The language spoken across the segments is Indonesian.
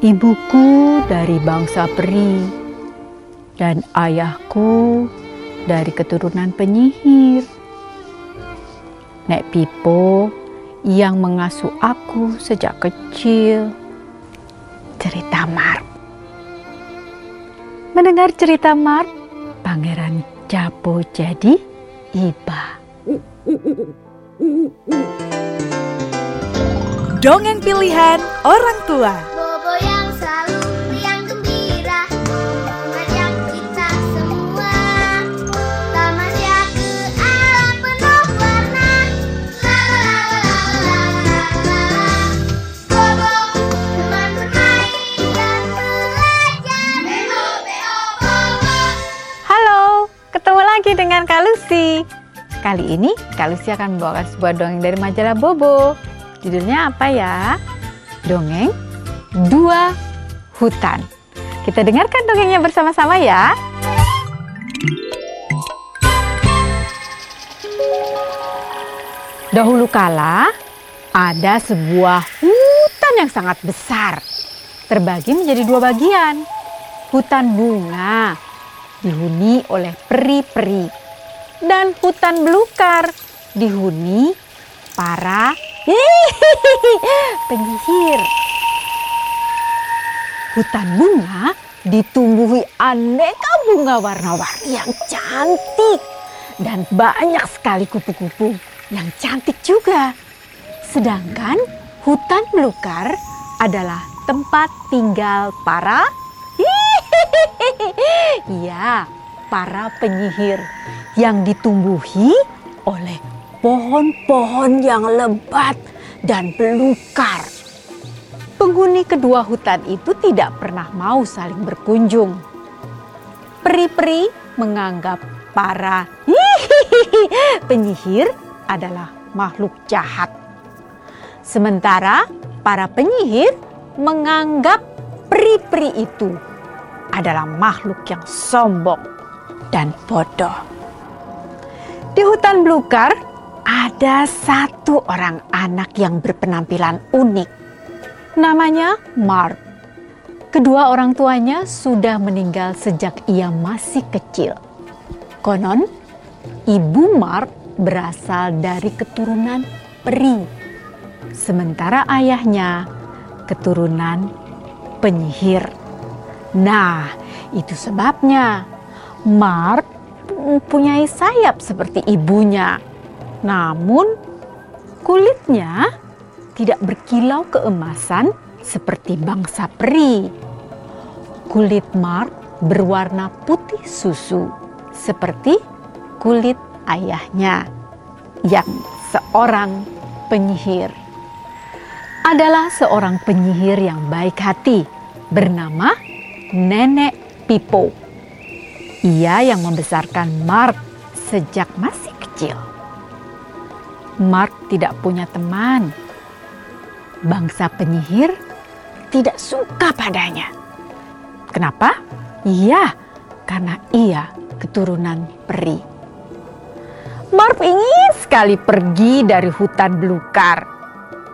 Ibuku dari bangsa peri dan ayahku dari keturunan penyihir. Nek Pipo yang mengasuh aku sejak kecil. Cerita Mark. Mendengar cerita Mark, Pangeran Japo jadi iba. Dongeng pilihan orang tua. Dengan Kak Lucy. Kali ini Kak Lucy akan membawakan sebuah dongeng dari majalah Bobo. Judulnya apa ya? Dongeng Dua Hutan. Kita dengarkan dongengnya bersama-sama ya. Dahulu kala ada sebuah hutan yang sangat besar. Terbagi menjadi dua bagian. Hutan bunga dihuni oleh peri-peri dan hutan belukar dihuni para penyihir. Hutan bunga ditumbuhi aneka bunga warna-warni yang cantik dan banyak sekali kupu-kupu yang cantik juga. Sedangkan hutan belukar adalah tempat tinggal para para penyihir yang ditumbuhi oleh pohon-pohon yang lebat dan belukar. Penghuni kedua hutan itu tidak pernah mau saling berkunjung. Peri-peri menganggap para penyihir adalah makhluk jahat. Sementara para penyihir menganggap peri-peri itu adalah makhluk yang sombong dan bodoh. Di hutan belukar ada satu orang anak yang berpenampilan unik. Namanya Mark. Kedua orang tuanya sudah meninggal sejak ia masih kecil. Konon, ibu Mark berasal dari keturunan peri. Sementara ayahnya keturunan penyihir. Nah, itu sebabnya Mark mempunyai sayap seperti ibunya. Namun, kulitnya tidak berkilau keemasan seperti bangsa peri. Kulit Mark berwarna putih susu seperti kulit ayahnya yang seorang penyihir. Adalah seorang penyihir yang baik hati bernama Nenek Pipo. Ia yang membesarkan Mark sejak masih kecil. Mark tidak punya teman. Bangsa penyihir tidak suka padanya. Kenapa? Iya, karena ia keturunan peri. Mark ingin sekali pergi dari hutan belukar.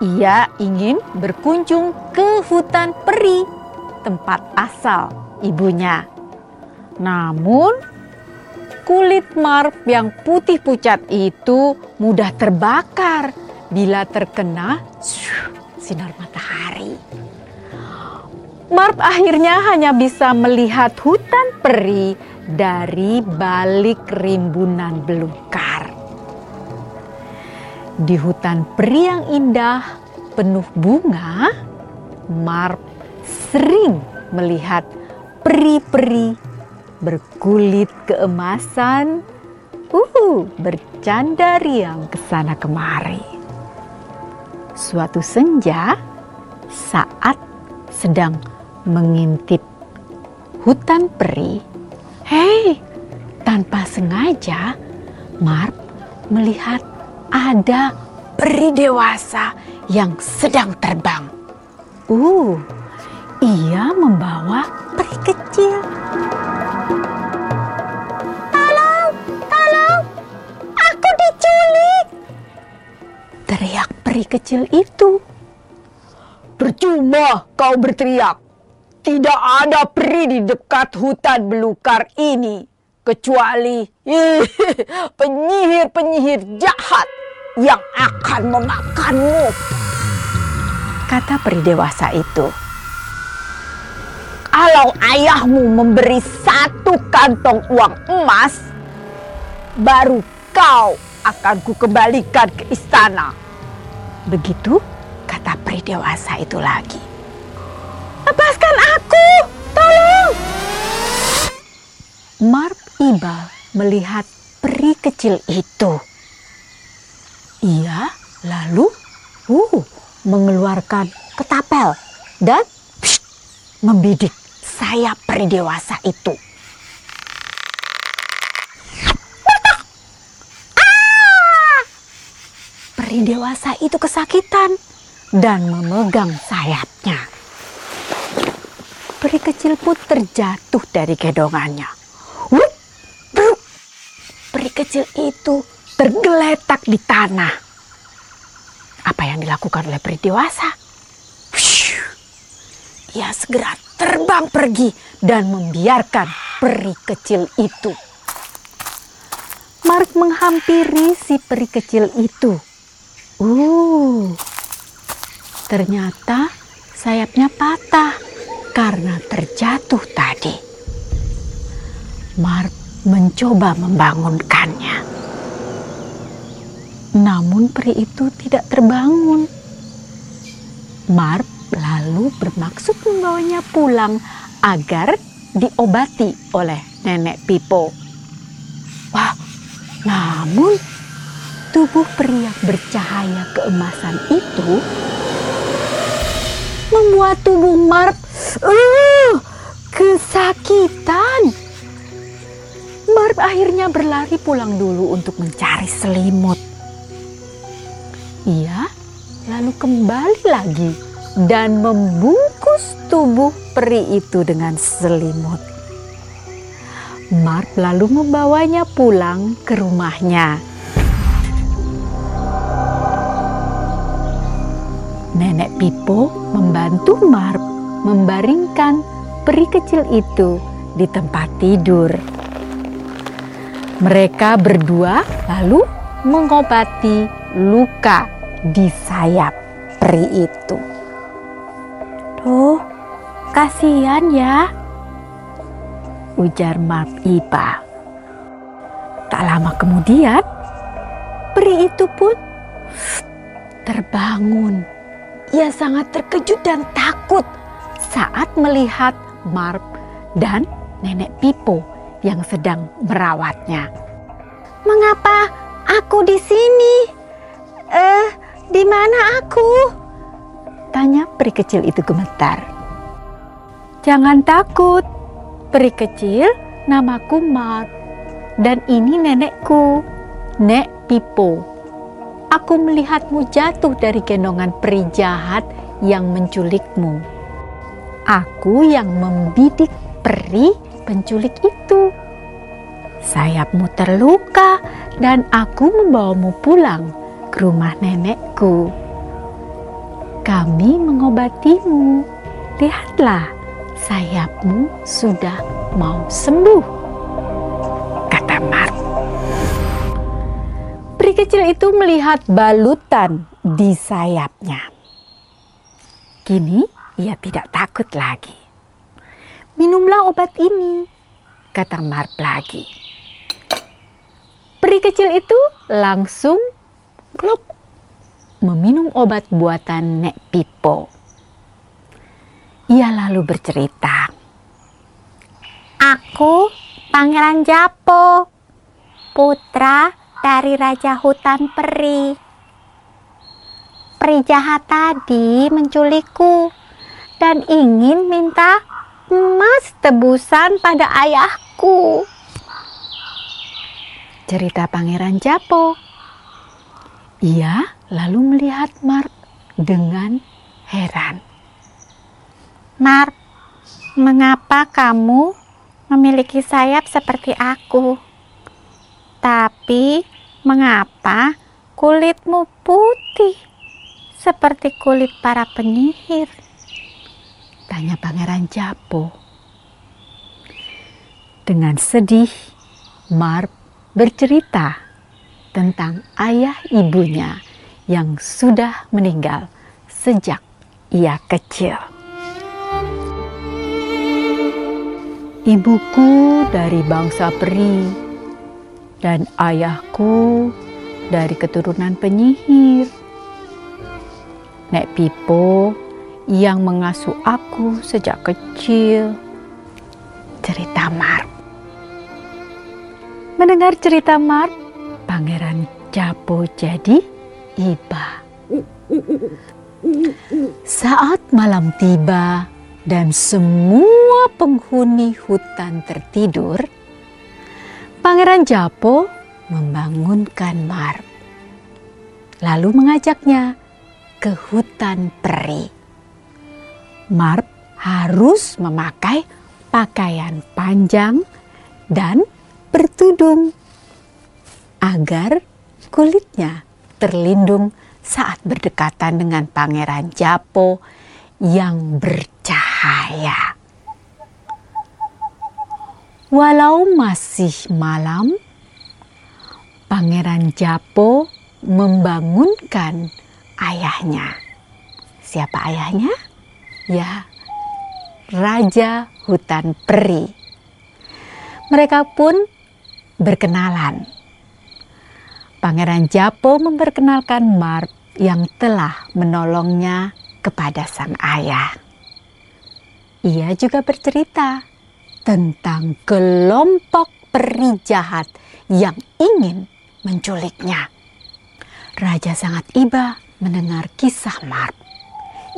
Ia ingin berkunjung ke hutan peri, tempat asal ibunya. Namun, kulit Marp yang putih pucat itu mudah terbakar bila terkena sinar matahari. Marp akhirnya hanya bisa melihat hutan peri dari balik rimbunan belukar. Di hutan peri yang indah, penuh bunga, Marp sering melihat peri-peri berkulit keemasan, uh, bercanda riang ke sana kemari. Suatu senja, saat sedang mengintip hutan peri, hei, tanpa sengaja, Marp melihat ada peri dewasa yang sedang terbang. Uh, ia membawa peri kecil. Teriak peri kecil itu. Percuma kau berteriak, Tidak ada peri di dekat hutan belukar ini kecuali penyihir-penyihir jahat yang akan memakanmu. Kata peri dewasa itu. Kalau ayahmu memberi satu kantong uang emas, baru kau akan kukembalikan ke istana. Begitu kata peri dewasa itu lagi. Lepaskan aku, tolong! Marp Iba melihat peri kecil itu. Ia lalu uh, mengeluarkan ketapel dan psh, membidik sayap peri dewasa itu. Peri dewasa itu kesakitan dan memegang sayapnya. Peri kecil pun terjatuh dari gedongannya. Bruk. Peri kecil itu tergeletak di tanah. Apa yang dilakukan oleh peri dewasa? Ia segera terbang pergi dan membiarkan peri kecil itu. Mark menghampiri si peri kecil itu. Uh, ternyata sayapnya patah karena terjatuh tadi. Mark mencoba membangunkannya. Namun peri itu tidak terbangun. Mark lalu bermaksud membawanya pulang agar diobati oleh nenek Pipo. Wah, namun tubuh peri yang bercahaya keemasan itu membuat tubuh Marp uh, kesakitan. Marp akhirnya berlari pulang dulu untuk mencari selimut. Ia lalu kembali lagi dan membungkus tubuh peri itu dengan selimut. Marp lalu membawanya pulang ke rumahnya. Nenek Pipo membantu Marp membaringkan peri kecil itu di tempat tidur. Mereka berdua lalu mengobati luka di sayap peri itu. Tuh, kasihan ya, ujar Marp Ipa. Tak lama kemudian, peri itu pun terbangun. Ia sangat terkejut dan takut saat melihat Marp dan nenek Pipo yang sedang merawatnya. Mengapa aku di sini? Eh, di mana aku? Tanya peri kecil itu gemetar. Jangan takut, peri kecil, namaku Marp. Dan ini nenekku, Nek Pipo. Aku melihatmu jatuh dari gendongan peri jahat yang menculikmu. Aku yang membidik peri penculik itu. Sayapmu terluka dan aku membawamu pulang ke rumah nenekku. Kami mengobatimu. Lihatlah, sayapmu sudah mau sembuh. Kecil itu melihat balutan di sayapnya. Kini ia tidak takut lagi. Minumlah obat ini, kata Mark lagi. Peri kecil itu langsung klop meminum obat buatan Nek Pipo. Ia lalu bercerita. Aku Pangeran Japo, putra dari Raja Hutan Peri. Peri jahat tadi menculikku dan ingin minta emas tebusan pada ayahku. Cerita Pangeran Japo. Ia lalu melihat Mark dengan heran. Mark, mengapa kamu memiliki sayap seperti aku? Tapi mengapa kulitmu putih seperti kulit para penyihir? Tanya Pangeran Japo. Dengan sedih, Marp bercerita tentang ayah ibunya yang sudah meninggal sejak ia kecil. Ibuku dari bangsa peri dan ayahku dari keturunan penyihir. Nek Pipo yang mengasuh aku sejak kecil. Cerita Marp. Mendengar cerita Marp, Pangeran Japo jadi iba. Saat malam tiba dan semua penghuni hutan tertidur, Pangeran Japo membangunkan Marp. Lalu mengajaknya ke hutan peri. Marp harus memakai pakaian panjang dan bertudung agar kulitnya terlindung saat berdekatan dengan Pangeran Japo yang bercahaya. Walau masih malam, Pangeran Japo membangunkan ayahnya. Siapa ayahnya? Ya, Raja Hutan Peri. Mereka pun berkenalan. Pangeran Japo memperkenalkan Marp yang telah menolongnya kepada sang ayah. Ia juga bercerita tentang kelompok peri jahat yang ingin menculiknya. Raja sangat iba mendengar kisah Marp.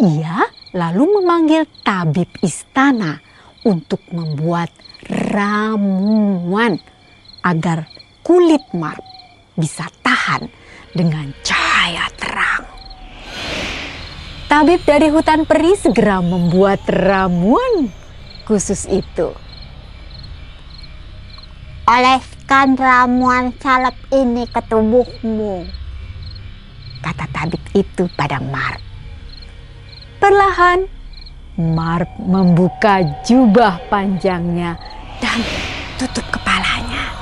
Ia lalu memanggil tabib istana untuk membuat ramuan agar kulit Marp bisa tahan dengan cahaya terang. Tabib dari hutan peri segera membuat ramuan khusus itu. Oleskan ramuan salep ini ke tubuhmu. Kata tabib itu pada Marp. Perlahan, Marp membuka jubah panjangnya dan tutup kepalanya.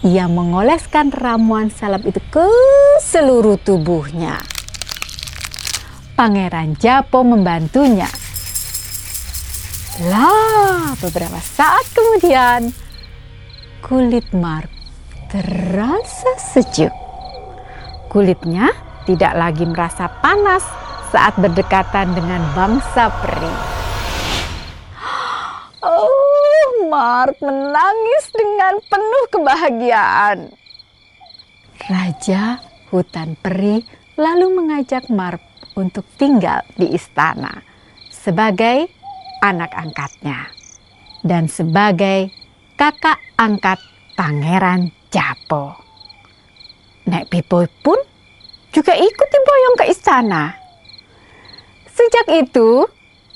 Ia mengoleskan ramuan salep itu ke seluruh tubuhnya. Pangeran Japo membantunya. Lah, beberapa saat kemudian, kulit Mark terasa sejuk. Kulitnya tidak lagi merasa panas saat berdekatan dengan bangsa peri. Oh, Mark menangis dengan penuh kebahagiaan. Raja hutan peri lalu mengajak Mark untuk tinggal di istana sebagai anak angkatnya dan sebagai kakak angkat Pangeran Japo. Nek Pipo pun juga ikut diboyong ke istana. Sejak itu,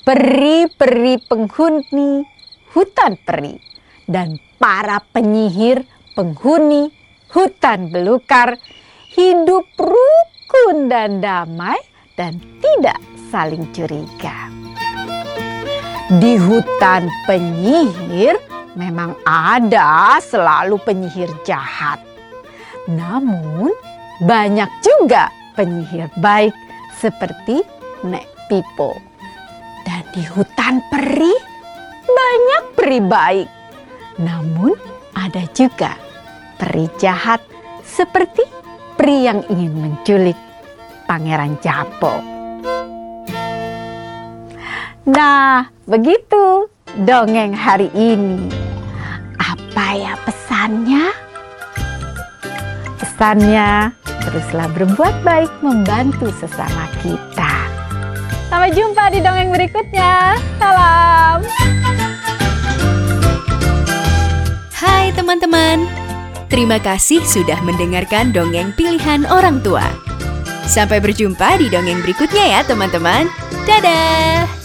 peri-peri penghuni hutan peri dan para penyihir penghuni hutan belukar hidup rukun dan damai dan tidak saling curiga. Di hutan penyihir memang ada selalu penyihir jahat. Namun banyak juga penyihir baik seperti Nek Pipo. Dan di hutan peri banyak peri baik. Namun ada juga peri jahat seperti peri yang ingin menculik Pangeran Japo. Nah, begitu dongeng hari ini. Apa ya pesannya? Pesannya, teruslah berbuat baik membantu sesama kita. Sampai jumpa di dongeng berikutnya. Salam. Hai teman-teman, terima kasih sudah mendengarkan dongeng pilihan orang tua. Sampai berjumpa di dongeng berikutnya ya teman-teman. Dadah!